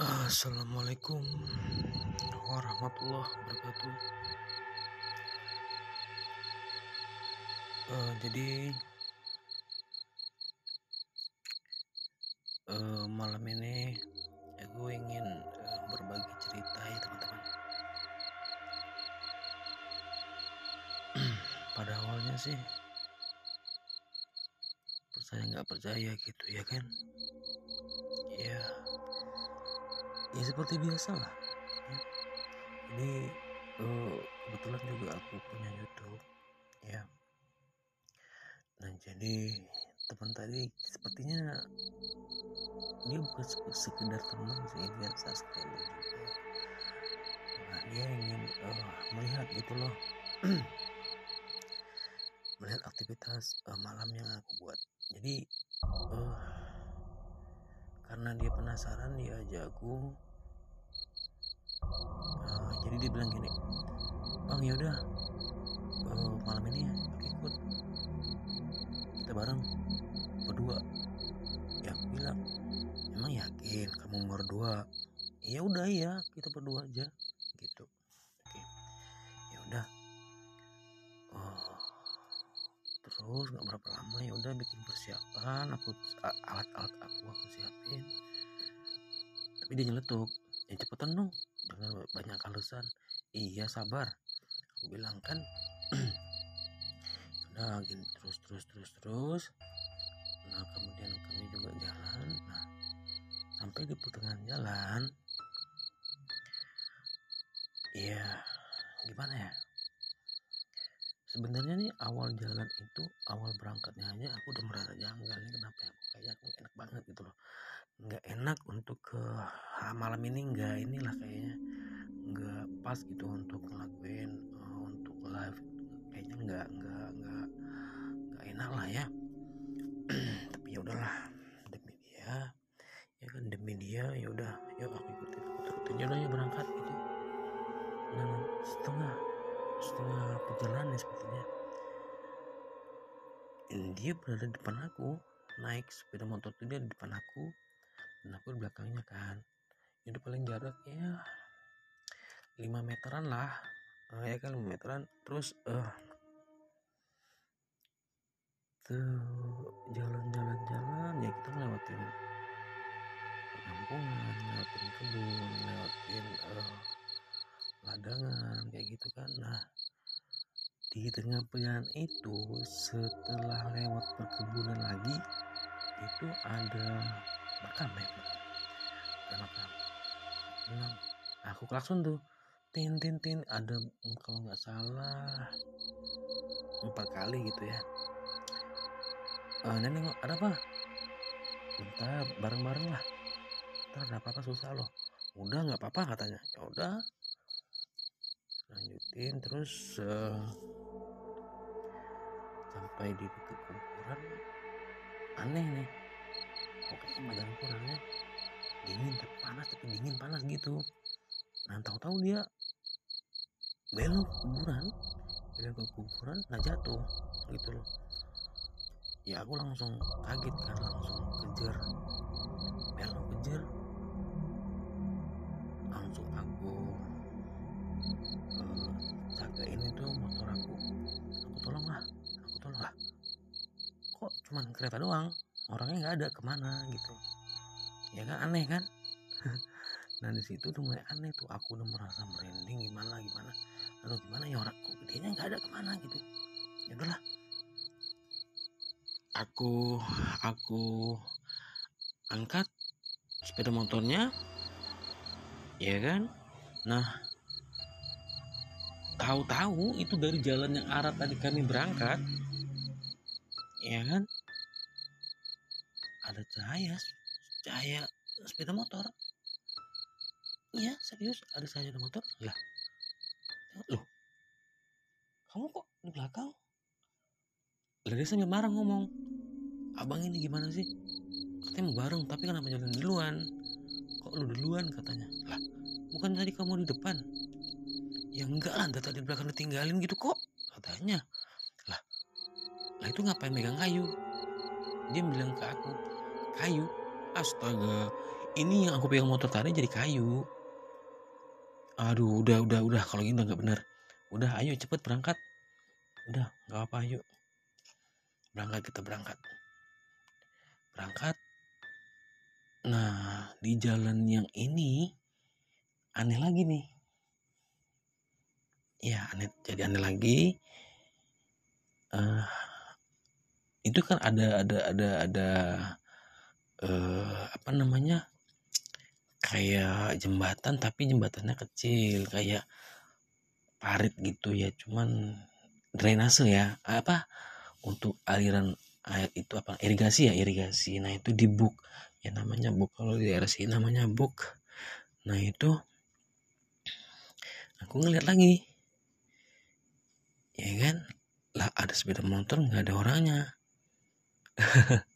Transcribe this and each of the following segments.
Assalamualaikum warahmatullahi wabarakatuh. Uh, jadi uh, malam ini aku ingin uh, berbagi cerita ya teman-teman. Pada awalnya sih percaya nggak percaya gitu ya kan? Ya ya seperti biasa lah. Ya. ini uh, kebetulan juga aku punya YouTube ya. Nah jadi teman tadi sepertinya dia bukan sekedar teman sih dia subscriber nah dia ingin uh, melihat gitu loh. Melihat aktivitas uh, malam yang aku buat. Jadi uh, karena dia penasaran dia aku uh, jadi dia bilang gini bang yaudah uh, malam ini ya ikut. Kita bareng berdua. Ya aku bilang emang yakin kamu berdua? Ya udah ya kita berdua aja gitu. Oke ya udah terus nggak berapa lama ya udah bikin persiapan aku alat-alat aku aku siapin. Tapi dia nyeletuk ya cepetan dong dengan banyak alasan. Iya sabar aku bilang kan. Udah gini terus terus terus terus. Nah kemudian kami juga jalan. Nah sampai di pertengahan jalan. Ya gimana ya sebenarnya nih awal jalan itu awal berangkatnya aja aku udah merasa janggal nih kenapa ya kayak aku enak banget gitu loh. Nggak enak untuk ke malam ini nggak inilah kayaknya nggak pas gitu untuk ngelakuin uh, untuk live. Kayaknya nggak nggak nggak nggak enak lah ya. Tapi ya udahlah demi dia ya kan demi dia ya udah yuk aku ikutin aku turutin ya ya berangkat gitu. Dan setengah setengah perjalanan sepertinya dia berada di depan aku naik sepeda motor itu dia di depan aku dan aku di belakangnya kan. Itu paling jarak ya 5 meteran lah. Uh, ya kan 5 meteran. Terus uh, tuh jalan-jalan-jalan ya kita ngelewatin perkampungan ngelewatin kebun ngelewatin uh, ladangan kayak gitu kan. Nah di tengah perjalanan itu setelah lewat perkebunan lagi itu ada makam ya. Ada makam. Nah, aku klakson tuh. Tin tin tin ada kalau nggak salah empat kali gitu ya. Uh, nenek ada apa? Bentar bareng bareng lah. Ntar ada apa apa susah loh. Udah nggak apa-apa katanya. Ya udah lanjutin terus uh, sampai di dekat kuburan. Aneh nih. Oke badan kurangnya dingin tapi panas tapi dingin panas gitu. Nah tahu-tahu dia belok kuburan. Belok ke kuburan nah jatuh gitu loh. Ya aku langsung kaget kan langsung kejar cuman kereta doang orangnya nggak ada ke mana gitu. Ya kan aneh kan? Nah di situ tuh mulai aneh tuh aku udah merasa merinding gimana gimana? Lalu gimana ya orang kok dia nggak ada ke mana gitu? Ya udahlah. Aku aku angkat sepeda motornya ya kan? Nah tahu-tahu itu dari jalan yang arah tadi kami berangkat ya kan ada cahaya cahaya sepeda motor. Iya serius ada cahaya motor? Lah. Loh. Kamu kok di belakang? Lah dia sambil marah ngomong abang ini gimana sih? Katanya mau bareng tapi kenapa jalan duluan? Kok lu duluan? katanya. Lah bukan tadi kamu di depan. Ya enggak lah tadi di belakang ditinggalin gitu kok katanya. Lah lah itu ngapain megang kayu? Dia bilang ke aku kayu. Astaga ini yang aku pegang motor tadi jadi kayu. Aduh udah udah udah. Kalau gini udah nggak bener. Udah ayo cepet berangkat. Udah nggak apa ayo. Berangkat kita berangkat. Berangkat. Nah di jalan yang ini aneh lagi nih. Ya aneh jadi aneh lagi. Uh, itu kan ada ada ada ada uh, apa namanya kayak jembatan tapi jembatannya kecil kayak parit gitu ya. Cuman drainase ya apa untuk aliran air itu apa irigasi ya irigasi. Nah itu di buk ya namanya buk kalau di daerah sini namanya buk nah itu aku ngeliat lagi. Ya kan? Lah ada sepeda motor nggak ada orangnya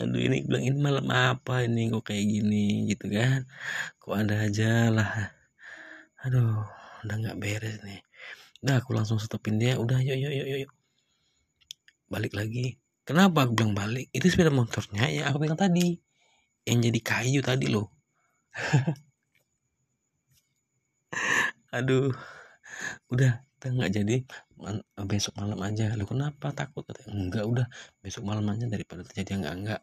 aduh ini bilang ini malam apa ini? Kok kayak gini? Gitu kan. Kok ada aja lah. Aduh udah nggak beres nih. Udah aku langsung stopin dia. Udah yuk yuk yuk yuk. Balik lagi. Kenapa aku bilang balik? Itu sepeda motornya yang aku bilang tadi. Yang jadi kayu tadi loh. Aduh. Udah kita nggak jadi besok malam aja. Lu kenapa? Takut? Enggak udah. Besok malam aja daripada terjadi enggak enggak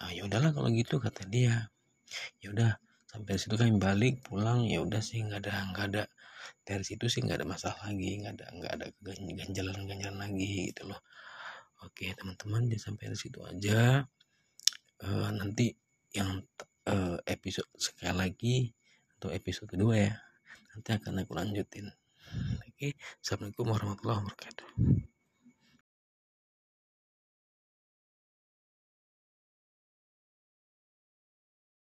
ah ya udahlah kalau gitu kata dia. Ya udah sampai situ kami balik pulang. Ya udah sih nggak ada nggak ada. Dari situ sih nggak ada masalah lagi. Nggak ada nggak ada ganjalan ganjalan lagi gitu loh. Oke teman-teman dia sampai di situ aja. Uh, nanti yang uh, episode sekali lagi atau episode kedua ya. Nanti akan aku lanjutin oke assalamualaikum warahmatullahi wabarakatuh